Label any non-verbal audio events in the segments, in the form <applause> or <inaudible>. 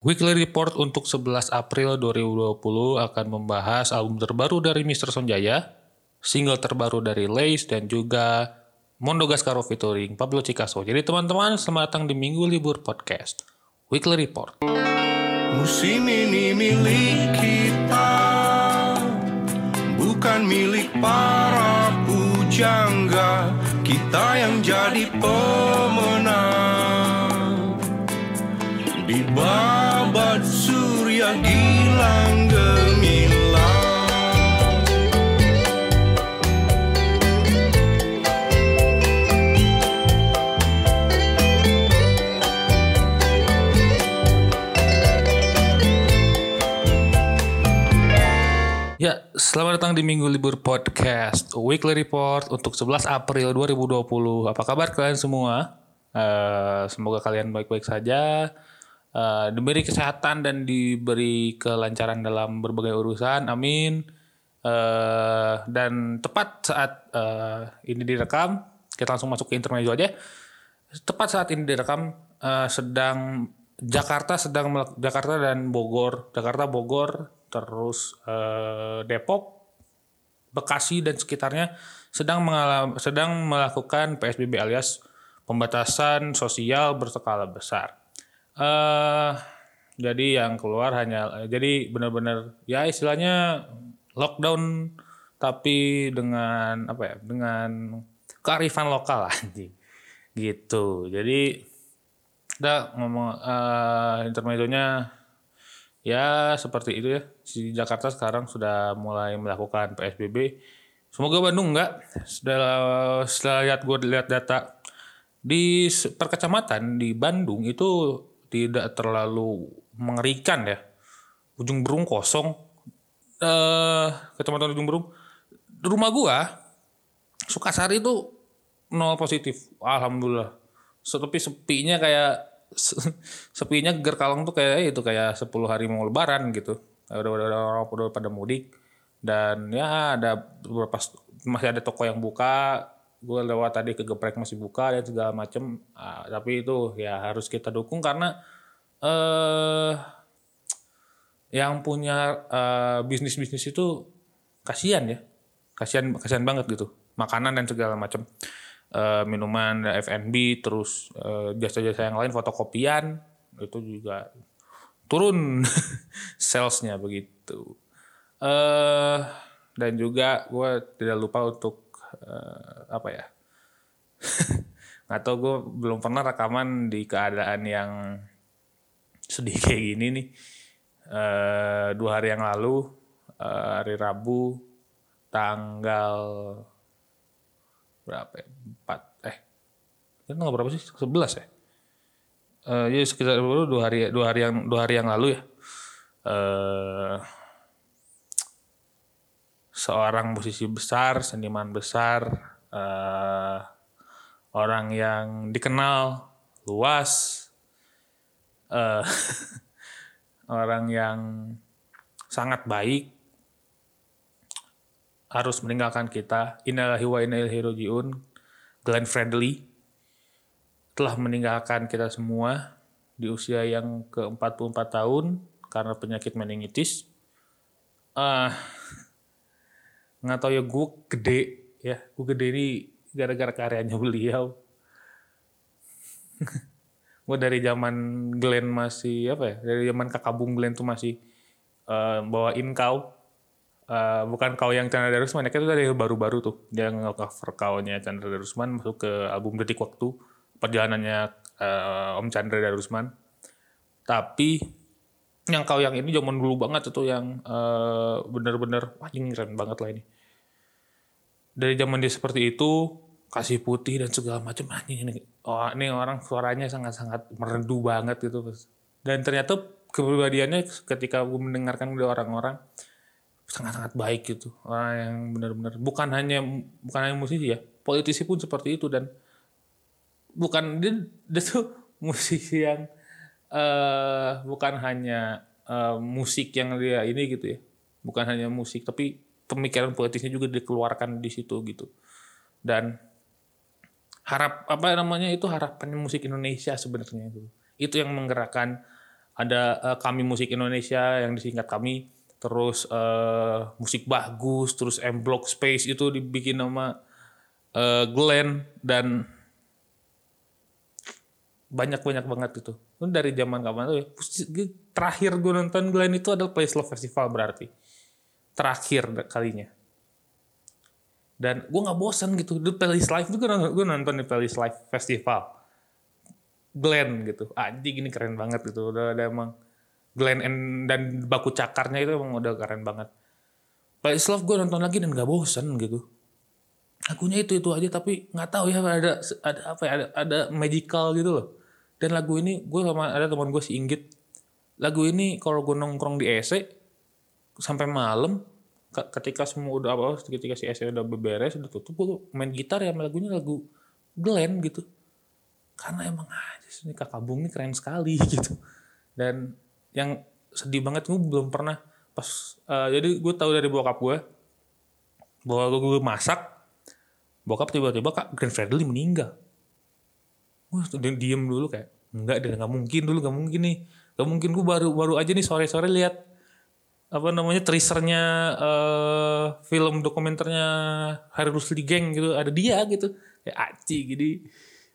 Weekly Report untuk 11 April 2020 akan membahas album terbaru dari Mr. Sonjaya, single terbaru dari Lace, dan juga Mondo Gascaro featuring Pablo Picasso. Jadi teman-teman, selamat datang di Minggu Libur Podcast. Weekly Report. Musim ini milik kita Bukan milik para pujangga Kita yang jadi pemenang Di gemilang Ya, selamat datang di Minggu Libur Podcast Weekly Report untuk 11 April 2020. Apa kabar kalian semua? Eh, semoga kalian baik-baik saja, Eh, diberi kesehatan dan diberi kelancaran dalam berbagai urusan. Amin. Eh, dan tepat saat eh, ini direkam, kita langsung masuk ke intermezzo aja. Tepat saat ini direkam, eh, sedang Jakarta sedang Jakarta dan Bogor, Jakarta Bogor, terus eh, Depok, Bekasi dan sekitarnya sedang mengalam, sedang melakukan PSBB alias pembatasan sosial berskala besar. Eh jadi yang keluar hanya jadi benar-benar ya istilahnya lockdown tapi dengan apa ya dengan kearifan lokal <laughs> anjing. Gitu. Jadi kita ngomong eh intermezzonya ya seperti itu ya. Si Jakarta sekarang sudah mulai melakukan PSBB semoga Bandung enggak. Setelah setelah lihat gue lihat data di per kecamatan di Bandung itu tidak terlalu mengerikan ya. Ujung berung kosong. Eh kecamatan ujung berung. Rumah gua Sukasari itu nol positif. Alhamdulillah. Tapi sepinya kayak sepinya Gerkalong tuh kayak itu kayak 10 hari mau lebaran gitu. Udah udah, udah udah pada mudik. Dan ya ada beberapa masih ada toko yang buka gue lewat tadi ke geprek masih buka dan segala macem. Ah, tapi itu ya harus kita dukung karena eh yang punya eh, bisnis-bisnis itu kasihan ya. Kasihan kasihan banget gitu. Makanan dan segala macam Eh, minuman F&B terus eh, jasa-jasa yang lain fotokopian itu juga turun <laughs> salesnya begitu. Eh dan juga gue tidak lupa untuk eh, apa ya <laughs> tahu gue belum pernah rekaman di keadaan yang sedih <laughs> kayak gini nih eh dua hari yang lalu eh, hari Rabu tanggal berapa ya? Empat eh itu tanggal berapa sih? Sebelas ya? Eh ya sekitar dua hari dua hari yang dua hari yang lalu ya. Eh seorang musisi besar, seniman besar, eh orang yang dikenal luas, eh <laughs> orang yang sangat baik harus meninggalkan kita. Innalillahi wa inna ilaihi rajiun. Glenn Fredly telah meninggalkan kita semua di usia yang ke-44 tahun karena penyakit meningitis. Ah, nggak tahu ya gue gede. Ya, gue gede ini gara-gara karyanya beliau. <laughs> gue dari zaman Glenn masih apa ya, dari zaman kakak bung Glenn tuh masih eh, bawain kau Eh, bukan kau yang Chandra Darusman ya itu dari baru-baru tuh. Dia nge-cover kaunya Chandra Darusman masuk ke album Detik Waktu. Perjalanannya eh, Om Chandra Darusman. Tapi yang kau yang ini zaman dulu banget itu yang eh, bener-bener wah ini keren banget lah ini. Dari zaman dia seperti itu kasih putih dan segala macam anjing ini oh ini orang suaranya sangat-sangat merdu banget gitu dan ternyata kepribadiannya ketika gue mendengarkan dari orang-orang sangat-sangat baik gitu. Orang yang benar-benar bukan hanya bukan hanya musisi ya politisi pun seperti itu dan bukan dia, dia tuh <laughs> musisi yang eh bukan hanya eh, musik yang dia ini gitu ya. Bukan hanya musik tapi pemikiran politisnya juga dikeluarkan di situ gitu. Dan harap apa namanya itu harapan musik Indonesia sebenarnya itu itu yang menggerakkan. Ada eh, kami musik Indonesia yang disingkat kami. Terus eh, musik bagus terus M Block Space itu dibikin nama eh, Glenn dan banyak banyak banget gitu. Itu dari zaman kapan tuh ya? Terakhir gue nonton Glenn itu adalah Place Love Festival berarti. Terakhir kalinya. Dan gue nggak bosan gitu. Di playlist live gue nonton, gue nonton di playlist live festival. Glenn gitu. Anjing ini keren banget gitu. Udah ada emang Glenn and, dan baku cakarnya itu emang udah keren banget. Playlist live gue nonton lagi dan gak bosan gitu. Lagunya itu itu aja tapi nggak tahu ya ada ada apa ya ada ada magical gitu loh dan lagu ini gue sama ada teman gue si Inggit. Lagu ini kalau gue nongkrong di EC sampai malam ketika semua udah apa ketika si EC udah beberes udah tutup gue main gitar ya lagunya lagu Glenn gitu. Karena emang aja sih kakak bung ini keren sekali <laughs> gitu. Dan yang sedih banget gue belum pernah pas uh, jadi gue tahu dari bokap gue bahwa gue, masak bokap tiba-tiba kak Glenn Fredly meninggal gue diem dulu kayak enggak deh nggak mungkin dulu nggak mungkin nih. Nggak mungkin gue baru baru aja nih sore sore lihat apa namanya teasernya uh, film dokumenternya Harry Rusli Gang gitu ada dia gitu. Kayak aci jadi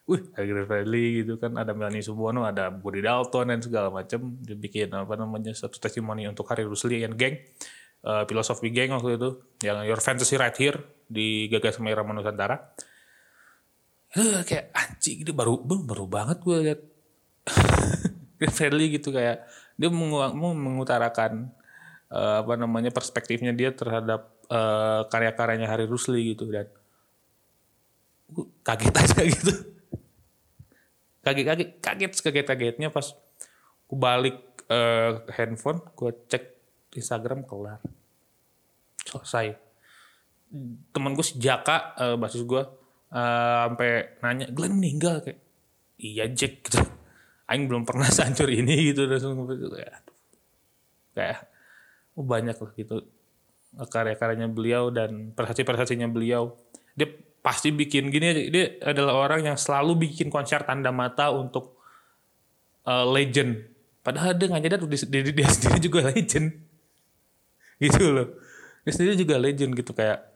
wih Harry Bradley gitu kan ada Melanie Subono ada Budi Dalton dan segala macam dibikin apa namanya satu testimoni untuk Harry Rusli and Gang uh, Philosophy Gang waktu itu yang Your Fantasy Right Here di Gagas Merah Nusantara itu kayak anjing gitu baru baru banget gue lihat <laughs> Fredly gitu kayak dia mengutarakan uh, apa namanya perspektifnya dia terhadap uh, karya-karyanya Hari Rusli gitu dan kaget <laughs> aja gitu. Kaget kaget kaget kaget kagetnya pas gue balik uh, handphone gue cek Instagram kelar. Selesai. Temen gue si Jaka uh, basis gue uh, sampai nanya Glenn meninggal? Kayak iya Jack <laughs> gitu. Aing belum pernah sancur ini gitu. Langsung kayak kayak oh banyak lah gitu. Karya-karyanya beliau dan prestasi-prestasinya beliau. Dia pasti bikin gini dia adalah orang yang selalu bikin konser tanda mata untuk uh, legend. Padahal dia nggak nyadar dia, dia, <laughs> dia sendiri juga legend. Gitu loh. Dia sendiri juga legend gitu kayak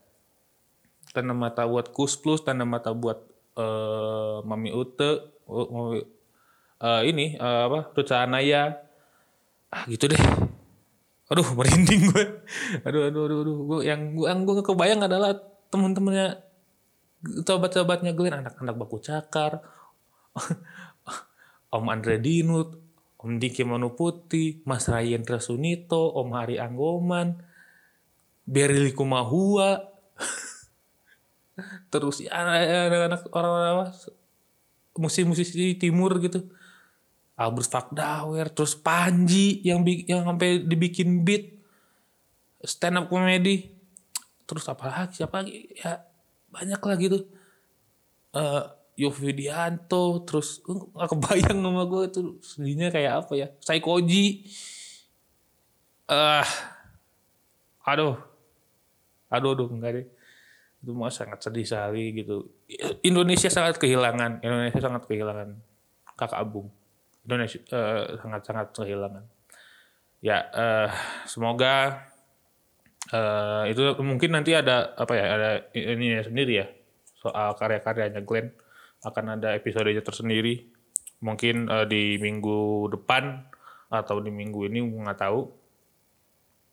tanda mata buat Kus Plus, tanda mata buat uh, Mami Ute, uh, uh, ini uh, apa Ruth Anaya, ah gitu deh. Aduh <laughs> merinding gue. Aduh aduh aduh, aduh. Gue yang gue yang gue kebayang adalah teman-temannya sobat-sobatnya Glenn anak-anak baku cakar, <laughs> Om Andre Dinut, Om Diki Manu Putih, Mas Ryan Sunito, Om Hari Anggoman, Berili Kumahua, <laughs> terus ya anak-anak orang-orang musisi-musisi timur gitu. Albert Fakdawer terus Panji yang yang sampai dibikin beat. Stand up comedy. Terus apa lagi siapa lagi? Ya banyak lah gitu. Uh, Yofidianto terus nggak kebayang sama gue itu sedihnya kayak apa ya. Saikoji eh uh, aduh. Aduh aduh enggak deh itu mah sangat sedih sekali gitu. Indonesia sangat kehilangan Indonesia sangat kehilangan kakak Abung Indonesia uh, sangat sangat kehilangan. Ya uh, semoga uh, itu mungkin nanti ada apa ya ada ini sendiri ya. Soal karya-karyanya Glenn. Akan ada episodenya tersendiri. Mungkin uh, di minggu depan atau di minggu ini nggak tahu.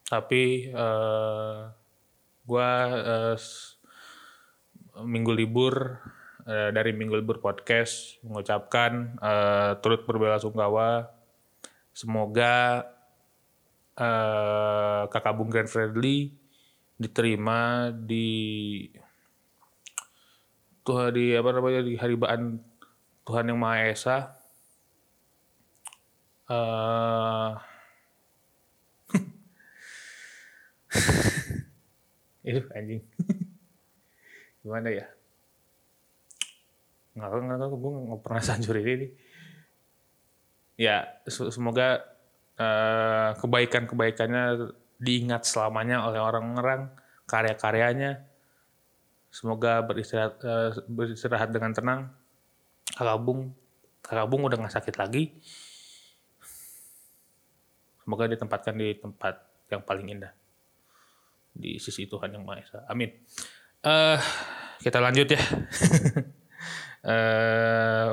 Tapi uh, gue uh, minggu libur uh, dari minggu libur podcast mengucapkan uh, turut berbelasungkawa semoga uh, kakak Bung Grand Friendly diterima di Tuhan di apa namanya di haribaan Tuhan yang Maha Esa. <laughs> Uh, itu anjing <laughs> gimana ya? Nggak nggak nggak gue nggak pernah <laughs> sancur ini. Ya semoga uh, kebaikan kebaikannya diingat selamanya oleh orang-orang karya-karyanya. Semoga beristirahat uh, beristirahat dengan tenang. Kakak bung kakak bung udah nggak sakit lagi. Semoga ditempatkan di tempat yang paling indah. Di sisi Tuhan yang Maha Esa. Amin. Eh kita lanjut ya. <laughs> eh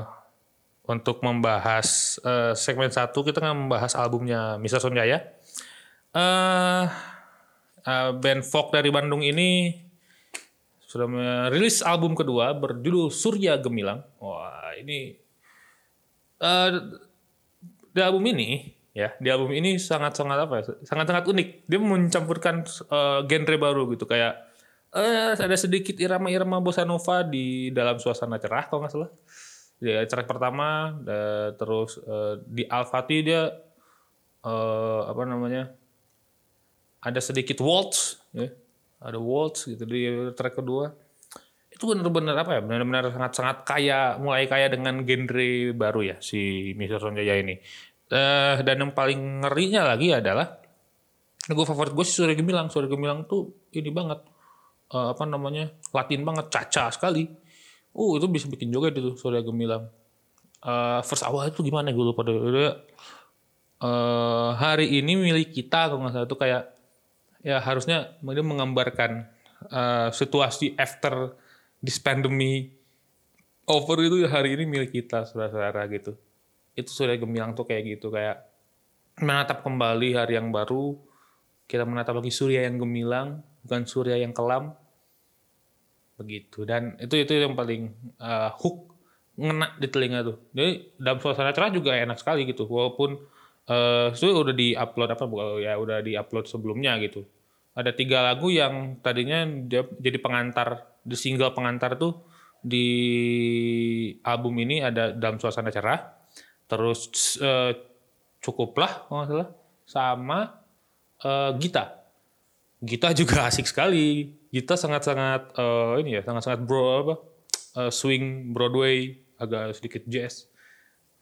untuk membahas eh, segmen satu kita akan membahas albumnya Mr. Sonjaya. Eh eh, band folk dari Bandung ini sudah merilis album kedua berjudul Surya Gemilang. Wah, ini eh di album ini ya, di album ini sangat-sangat apa ya? Sangat-sangat unik. Dia mencampurkan eh, genre baru gitu kayak eh ada sedikit irama-irama bossa nova di dalam suasana cerah kalau nggak salah. Di track pertama eh, terus eh, di Alfati dia eh, apa namanya? ada sedikit waltz ya ada waltz gitu di track kedua itu benar-benar apa ya benar-benar sangat-sangat kaya mulai kaya dengan genre baru ya si Mr. Sonjaya ini Eh, dan yang paling ngerinya lagi adalah lagu favorit gue si Surya Gemilang Surya Gemilang tuh ini banget eh, apa namanya Latin banget caca sekali. Uh itu bisa bikin joget itu Surya Gemilang. Eh, first awal itu gimana gue lupa deh. Dia, eh, hari ini milik kita kalau nggak salah itu kayak ya harusnya dia menggambarkan eh, situasi after this pandemi over itu ya hari ini milik kita saudara-saudara gitu. Itu sudah gemilang tuh kayak gitu kayak menatap kembali hari yang baru. Kita menatap lagi surya yang gemilang bukan surya yang kelam begitu. Dan itu itu yang paling eh, hook ngena di telinga tuh. Jadi dalam suasana cerah juga enak sekali gitu. Walaupun eh itu udah di upload apa ya udah di upload sebelumnya gitu. Ada tiga lagu yang tadinya jadi pengantar di single pengantar tuh di album ini ada dalam suasana cerah. Terus eh, cukuplah nggak salah sama eh, Gita. Gita juga asik sekali Gita sangat-sangat eh, ini ya sangat-sangat bro apa eh, swing Broadway agak sedikit jazz.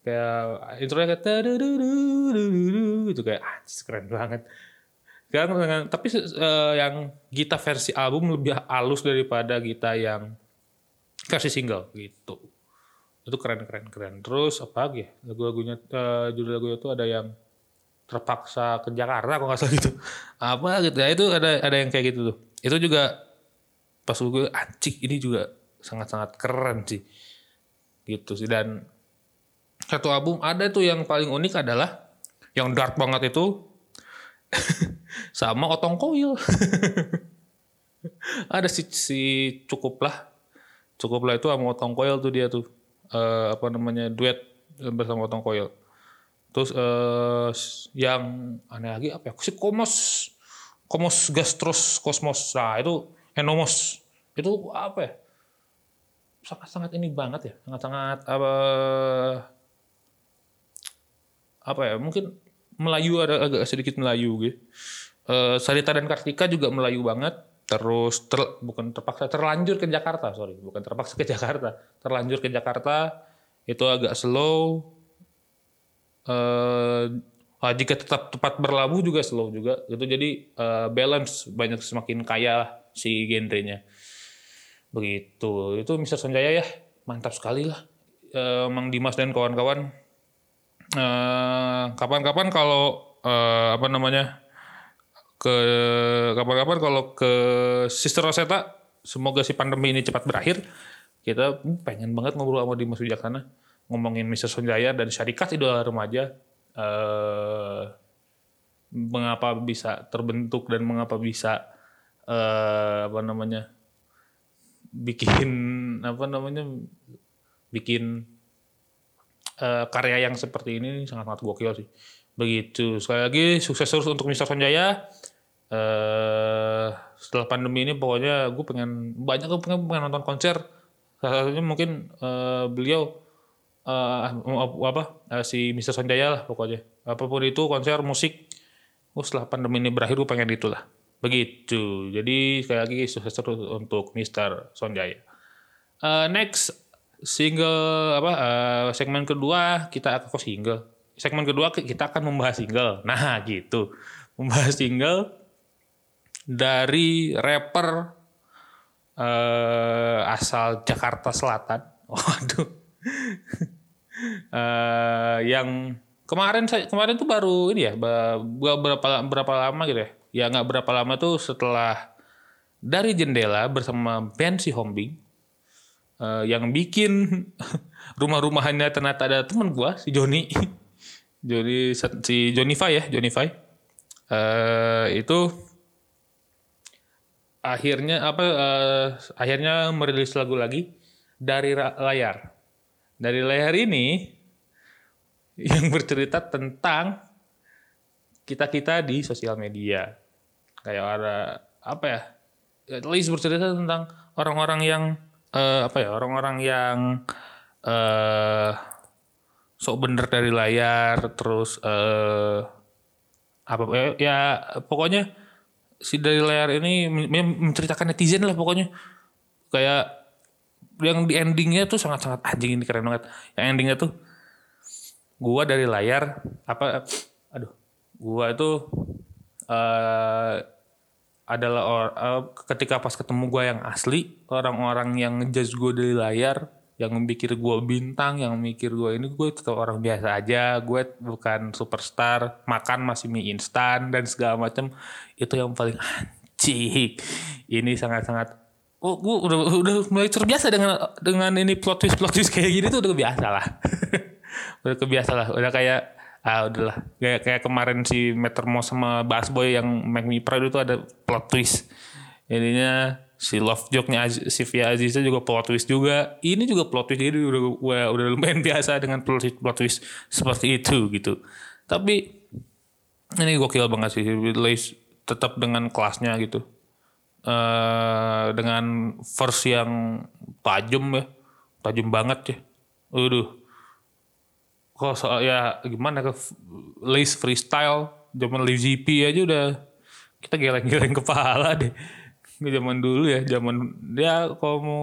Kayak intronya kayak itu kayak anjir keren banget. Kan tapi eh, yang Gita versi album lebih halus daripada Gita yang versi single gitu. Itu keren keren keren. Terus apa lagi ya lagu-lagunya eh, judul lagunya tuh ada yang terpaksa ke Jakarta kok nggak salah gitu. <laughs> Apa gitu ya itu ada ada yang kayak gitu tuh itu juga pas gue anjing ini juga sangat-sangat keren sih. Gitu sih dan satu album ada tuh yang paling unik adalah yang dark banget itu <laughs> sama otong koil. <laughs> Ada si si cukup lah. Cukup lah itu sama otong koil tuh dia tuh. Eh, apa namanya duet bersama otong koil. Terus eh yang aneh lagi apa ya? Si komos komos gastros kosmos. Nah itu enomos itu apa ya? Sangat-sangat ini banget ya. Sangat-sangat apa apa ya? Mungkin Melayu ada agak sedikit Melayu gitu. Eh, Sarita dan Kartika juga Melayu banget. Terus ter- bukan terpaksa terlanjur ke Jakarta, sorry, bukan terpaksa ke Jakarta, terlanjur ke Jakarta. Itu agak slow. Eh, ah, jika tetap tepat berlabuh juga slow juga. Itu jadi eh, balance banyak semakin kaya si genrenya. Begitu. Itu Mr. Sanjaya ya, mantap sekali lah. Eh, Mang Dimas dan kawan-kawan eh, kapan-kapan kalau eh, apa namanya ke kapan-kapan kalau ke Sister Rosetta semoga si pandemi ini cepat berakhir kita hmm, pengen banget ngobrol sama Dimas Wijaksana ngomongin Mr. Sonjaya dan syarikat idola remaja eh mengapa bisa terbentuk dan mengapa bisa eh apa namanya bikin <laughs> apa namanya bikin eh, karya yang seperti ini sangat-sangat gokil sih. Begitu. Sekali lagi sukses terus untuk Mr. Sonjaya. Eh setelah pandemi ini pokoknya gue pengen banyak gue pengen, pengen nonton konser. Salah satunya mungkin eh, beliau eh apa eh, si Mr. Sonjaya lah pokoknya. Apa pun itu konser musik. Oh, setelah pandemi ini berakhir gue pengen itulah. Begitu. Jadi sekali lagi sukses terus untuk Mr. Sonjaya. Eh, next single apa eh, segmen kedua kita akan kok single. Segmen kedua kita akan membahas single. Nah, gitu. Membahas single dari rapper eh, asal Jakarta Selatan. <laughs> Waduh. <laughs> Eh, yang kemarin saya kemarin tuh baru ini ya berapa berapa lama gitu ya? Ya nggak berapa lama tuh setelah dari jendela bersama Ben si Hombing eh, yang bikin <laughs> rumah-rumahannya ternyata ada teman gua si Joni. <laughs> Joni si Jonify ya Jonify. Eh itu akhirnya apa eh, akhirnya merilis lagu lagi dari layar dari layar ini yang bercerita tentang kita kita di sosial media. Kayak ada apa ya at least bercerita tentang orang-orang yang eh, apa ya orang-orang yang eh sok bener dari layar terus eh apa ya, ya pokoknya si dari layar ini men- men- menceritakan netizen lah pokoknya. Kayak yang di endingnya tuh sangat-sangat anjing ini keren banget. Yang endingnya tuh gua dari layar apa aduh gua itu eh adalah or- eh, ketika pas ketemu gua yang asli orang-orang yang ngejudge gua dari layar yang mikir gua bintang yang mikir gua ini gue tetap orang biasa aja. Gue bukan superstar makan masih mie instan dan segala macam itu yang paling anjing ini sangat-sangat oh gue udah udah mulai terbiasa dengan dengan ini plot twist plot twist kayak gini tuh udah kebiasa lah. <laughs> Udah kebiasa lah. Udah kayak ah udahlah. Kayak kayak kemarin si Metermo sama Bass Boy yang Make Me Proud itu ada plot twist. Ininya si love joke-nya si Via Aziza juga plot twist juga. Ini juga plot twist jadi udah gue udah lumayan <laughs> biasa dengan plot twist, plot twist seperti itu gitu. Tapi ini gokil banget sih. Tetap dengan kelasnya gitu eh dengan verse yang tajam ya. Tajam banget ya. Waduh. Kok soal ya gimana ke Lace freestyle zaman Live GP aja udah kita geleng-geleng <laughs> kepala deh. Zaman dulu ya zaman dia kalau mau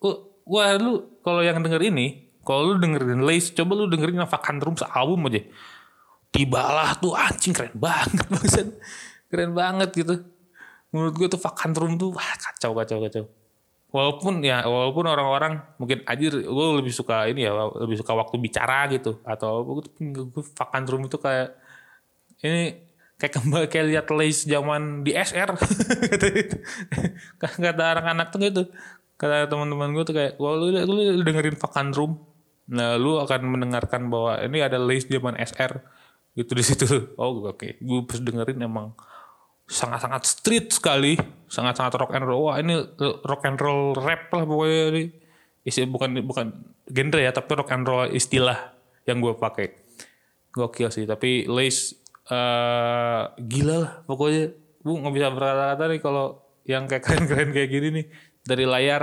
uh, wah lu kalau yang denger ini kalau lu dengerin Lace coba lu dengerin Vakan Room album aja. Tibalah tuh anjing keren banget <laughs> keren banget gitu menurut gue tuh Vakan Room tuh wah kacau kacau kacau. Walaupun ya walaupun orang-orang mungkin aja gue lebih suka ini ya lebih suka waktu bicara gitu atau gue gue Vakan Room itu kayak ini kayak kembali kayak lihat Lace zaman di SR <laughs> kata anak-anak tuh gitu. Kata teman-teman gue tuh kayak wah lu, lu, dengerin Vakan Room. Nah lu akan mendengarkan bahwa ini ada Lace zaman SR gitu di situ. Oh oke. Gue pas dengerin emang sangat-sangat street sekali sangat-sangat rock and roll. Wah ini rock and roll rap lah pokoknya ini. Isi bukan bukan genre ya tapi rock and roll istilah yang gue pakai. Gokil sih tapi Lace eh gila lah pokoknya. Bu nggak bisa berkata-kata nih kalau yang kayak <laughs> keren-keren kayak gini nih dari layar.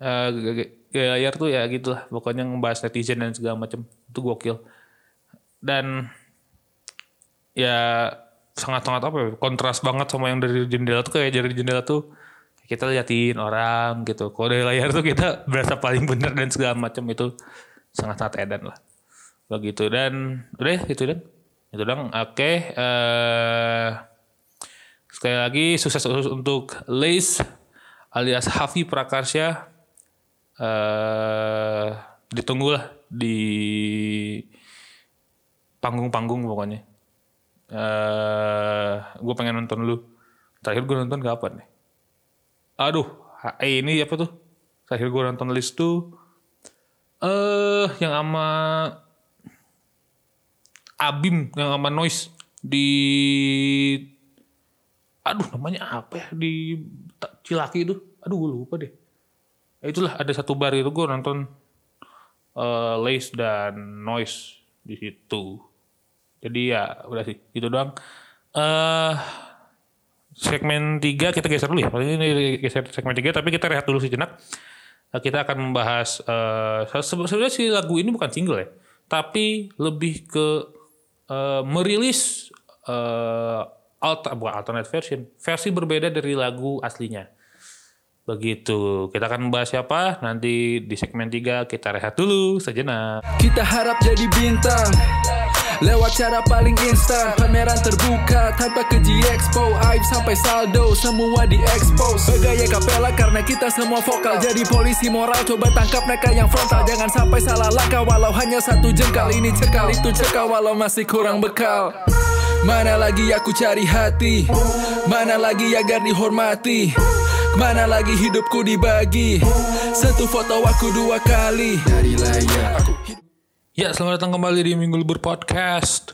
Eh g- layar tuh ya gitulah pokoknya ngebahas netizen dan segala macam. Itu gokil. Dan ya sangat-sangat apa ya kontras banget sama yang dari jendela tuh kayak dari jendela tuh kita liatin orang gitu. Kalau dari layar tuh kita <laughs> berasa paling bener dan segala macam itu sangat-sangat edan lah. Begitu dan udah ya, itu dan itu dong oke eh sekali lagi sukses untuk Lace alias Hafi Prakarsya eh ditunggulah di panggung-panggung pokoknya eh gue pengen nonton lu terakhir gue nonton kapan nih? Aduh eh ini apa tuh? Terakhir gue nonton list tuh eh yang sama Abim yang sama Noise di aduh namanya apa ya? Di Cilaki itu. Aduh gue lupa deh. Ya itulah ada satu bar itu gue nonton eh Lace dan Noise di situ jadi ya udah sih itu doang. Eh segmen 3 kita geser dulu ya. Ini geser segmen 3 tapi kita rehat dulu sejenak. Eh, kita akan membahas eh se- sebenarnya si lagu ini bukan single ya. Tapi lebih ke eh, merilis eh alter, bukan alternate version. Versi berbeda dari lagu aslinya. Begitu. Kita akan membahas siapa nanti di segmen 3 kita rehat dulu sejenak. Kita harap jadi bintang Lewat cara paling instan Pameran terbuka tanpa keji expo Aib sampai saldo semua di expose Bergaya kapela karena kita semua vokal Jadi polisi moral coba tangkap mereka yang frontal. Jangan sampai salah langkah walau hanya satu jengkal. Ini cekal itu cekal walau masih kurang bekal. Mana lagi aku cari hati? Mana lagi agar dihormati? Mana lagi hidupku dibagi? Satu foto aku dua kali. Dari layar aku Ya, selamat datang kembali di Minggu Libur Podcast.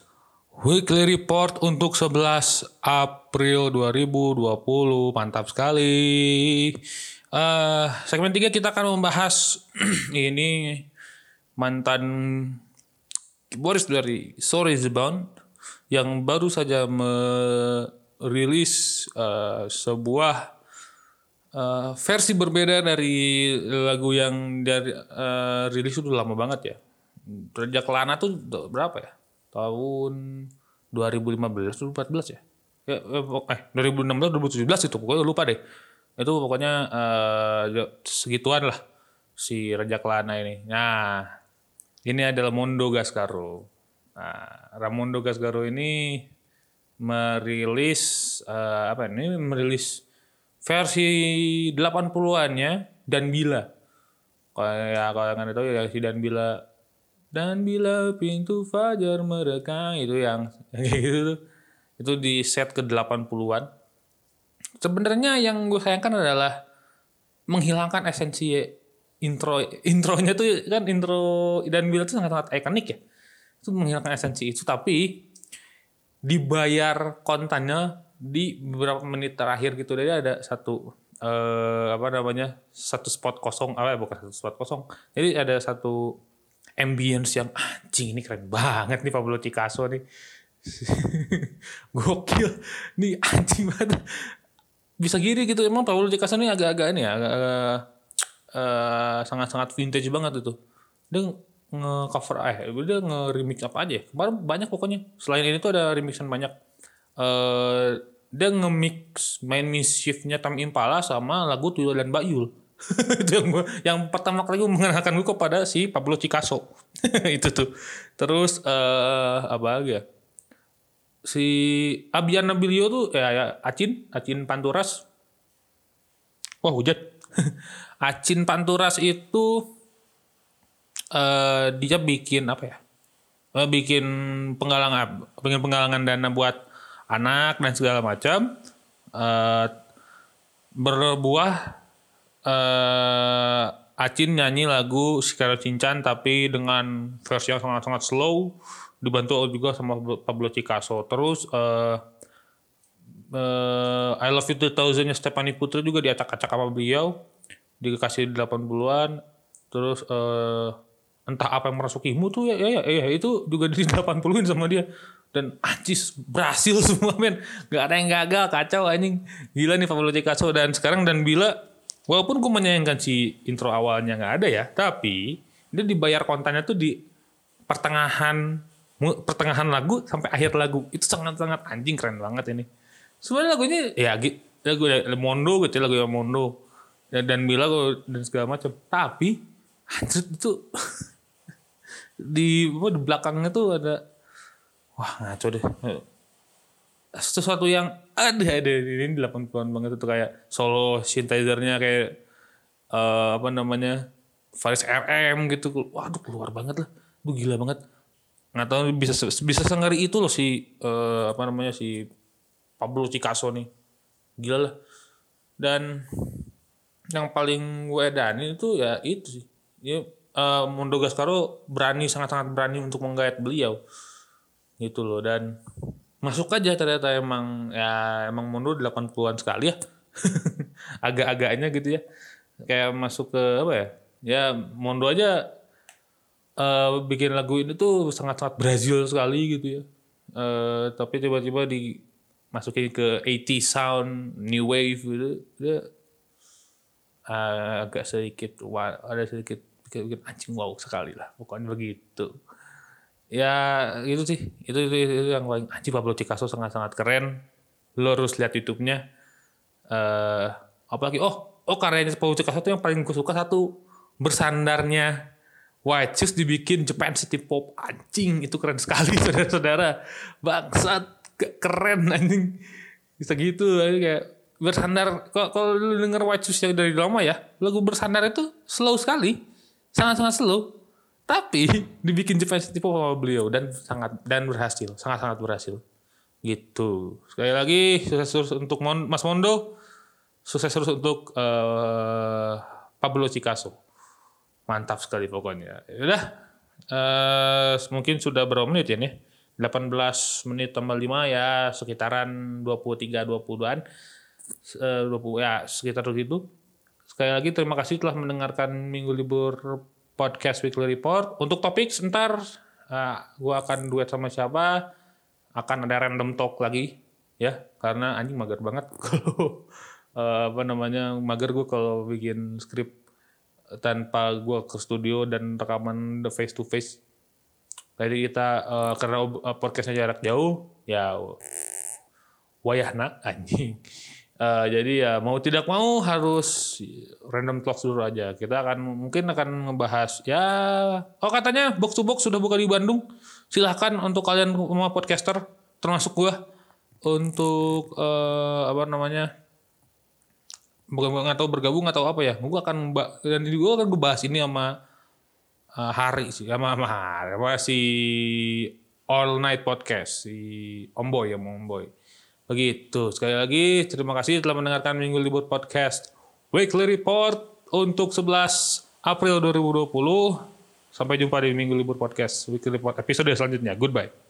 Weekly Report untuk 11 April 2020. Mantap sekali. Eh, segmen 3 kita akan membahas <clears throat> ini mantan Boris dari Sorry Bound yang baru saja merilis eh, sebuah eh, versi berbeda dari lagu yang dari eh, rilis udah lama banget ya. Rejak Lana tuh berapa ya? Tahun 2015 2014 ya? Ya, eh, pok- eh 2016 2017 itu pokoknya lupa deh. Itu pokoknya eh, ya, segituan lah si Rejak Lana ini. Nah, ini adalah Mondo Gascaro. Nah, Ramondo Gascaro ini merilis eh, apa ini? Merilis versi 80-annya dan Bila. Kalau ya kalau yang itu ya si dan bila dan bila pintu fajar mereka itu yang <laughs> gitu. Itu di set ke 80-an. Sebenarnya yang gue sayangkan adalah menghilangkan esensi intro intronya tuh kan intro dan bila tuh sangat-sangat ikonik ya. Itu menghilangkan esensi itu tapi dibayar kontannya di beberapa menit terakhir gitu jadi ada satu eh, apa namanya satu spot kosong apa ya bukan satu spot kosong jadi ada satu ambience yang anjing ini keren banget nih Pablo Picasso nih. <laughs> Gokil. Nih anjing banget. Bisa gini gitu emang Pablo Picasso ini agak-agak ini ya agak-agak eh, sangat-sangat vintage banget itu. Dia nge-cover eh dia nge-remix apa aja ya? kemarin banyak pokoknya. Selain ini tuh ada remixan banyak. Eh dia nge-mix main mischiefnya Tam Impala sama lagu Tuyul dan Bayul <laughs> itu yang yang pertama kali gue mengenalkan gue kepada si Pablo Picasso. <laughs> Itu tuh. Terus eh apa lagi ya? Si Abian Nabilio tuh ya, ya Acin Acin Panturas. Wah hujan <laughs> Acin Panturas itu eh dia bikin apa ya? Eh, bikin penggalangan bikin penggalangan dana buat anak dan segala macam. Eh berbuah eh Acin nyanyi lagu Sikaro Cincan tapi dengan versi yang sangat-sangat slow dibantu juga sama Pablo Picasso. Terus eh eh, I Love You 2000 nya Stephanie Putri juga diacak-acak sama beliau dikasih 80-an terus eh, entah apa yang merasukimu tuh ya ya ya, ya itu juga di 80-in <laughs> sama dia. Dan anjis berhasil <laughs> semua men. Nggak ada yang gagal kacau anjing. Gila nih Pablo Picasso dan sekarang dan bila walaupun gue menyayangkan si intro awalnya nggak ada ya tapi dia dibayar kontannya tuh di pertengahan pertengahan lagu sampai akhir lagu. Itu sangat-sangat anjing keren banget ini. Sebenarnya lagunya ya lagu Mondo gitu ya, lagu Mondo. Dan, dan gua- dan segala macam. Tapi anjir itu <laughs> di di belakangnya tuh ada wah ngaco deh sesuatu yang ada ada ini 80-an banget itu kayak solo synthesizer-nya kayak eh, apa namanya Faris RM gitu. Waduh keluar banget lah. Duh, gila banget. Nggak tahu bisa bisa sengeri itu loh si eh, apa namanya si Pablo Picasso nih. Gila lah. Dan yang paling gue edanin itu ya itu sih. Ya eh, Mondo Gascaro berani sangat-sangat berani untuk menggait beliau. Gitu loh. Dan masuk aja ternyata emang ya emang Mondo 80-an sekali ya. <laughs> Agak-agaknya gitu ya. Kayak masuk ke apa ya? Ya Mondo aja eh, bikin lagu ini tuh sangat-sangat Brazil sekali gitu ya. Eh, tapi tiba-tiba dimasukin ke 80 sound new wave gitu. Dia eh, agak sedikit ada sedikit bikin anjing wow sekali lah. Pokoknya begitu ya itu sih. Itu itu, itu, itu yang paling anjing Pablo Picasso sangat-sangat keren. Lo harus lihat YouTube-nya. Eh apalagi oh oh karyanya Pablo Picasso tuh yang paling gue suka satu bersandarnya White Shoes dibikin Japan City Pop. Anjing itu keren sekali <laughs> saudara-saudara. Bangsat ke- keren anjing. Bisa gitu kayak bersandar. Kalau lu denger White Shoes yang dari lama ya? Lagu bersandar itu slow sekali. Sangat-sangat slow tapi <laughs> dibikin City Pop sama beliau dan sangat dan berhasil sangat-sangat berhasil. Gitu. Sekali lagi sukses terus untuk Mon- Mas Mondo. Sukses terus untuk eh, Pablo Picasso. Mantap sekali pokoknya. Ya udah eh mungkin sudah berapa menit ya nih? 18 menit tambah 5 ya sekitaran 23 20-an Eh, 20 ya sekitar begitu. Sekali lagi terima kasih telah mendengarkan minggu libur podcast weekly report. Untuk topik sebentar eh, gua akan duet sama siapa. Akan ada random talk lagi ya. Karena anjing mager banget. <laughs> Kalau eh, apa namanya mager gue kalau bikin skrip tanpa gue ke studio dan rekaman the face to face. Jadi kita eh, karena eh, podcastnya jarak jauh ya wayahna anjing Eh, jadi ya mau tidak mau harus random talk dulu aja. Kita akan mungkin akan ngebahas ya oh katanya box to box sudah buka di Bandung. Silahkan untuk kalian semua podcaster termasuk gua untuk eh, apa namanya nggak tahu bergabung atau apa ya. Gue akan dan gue akan ngebahas ini sama uh, hari sih sama sama hari. Apa si all night podcast si Omboy ya Omboy begitu. Sekali lagi terima kasih telah mendengarkan minggu libur podcast weekly report untuk 11 April 2020 sampai jumpa di minggu libur podcast weekly report episode selanjutnya. Goodbye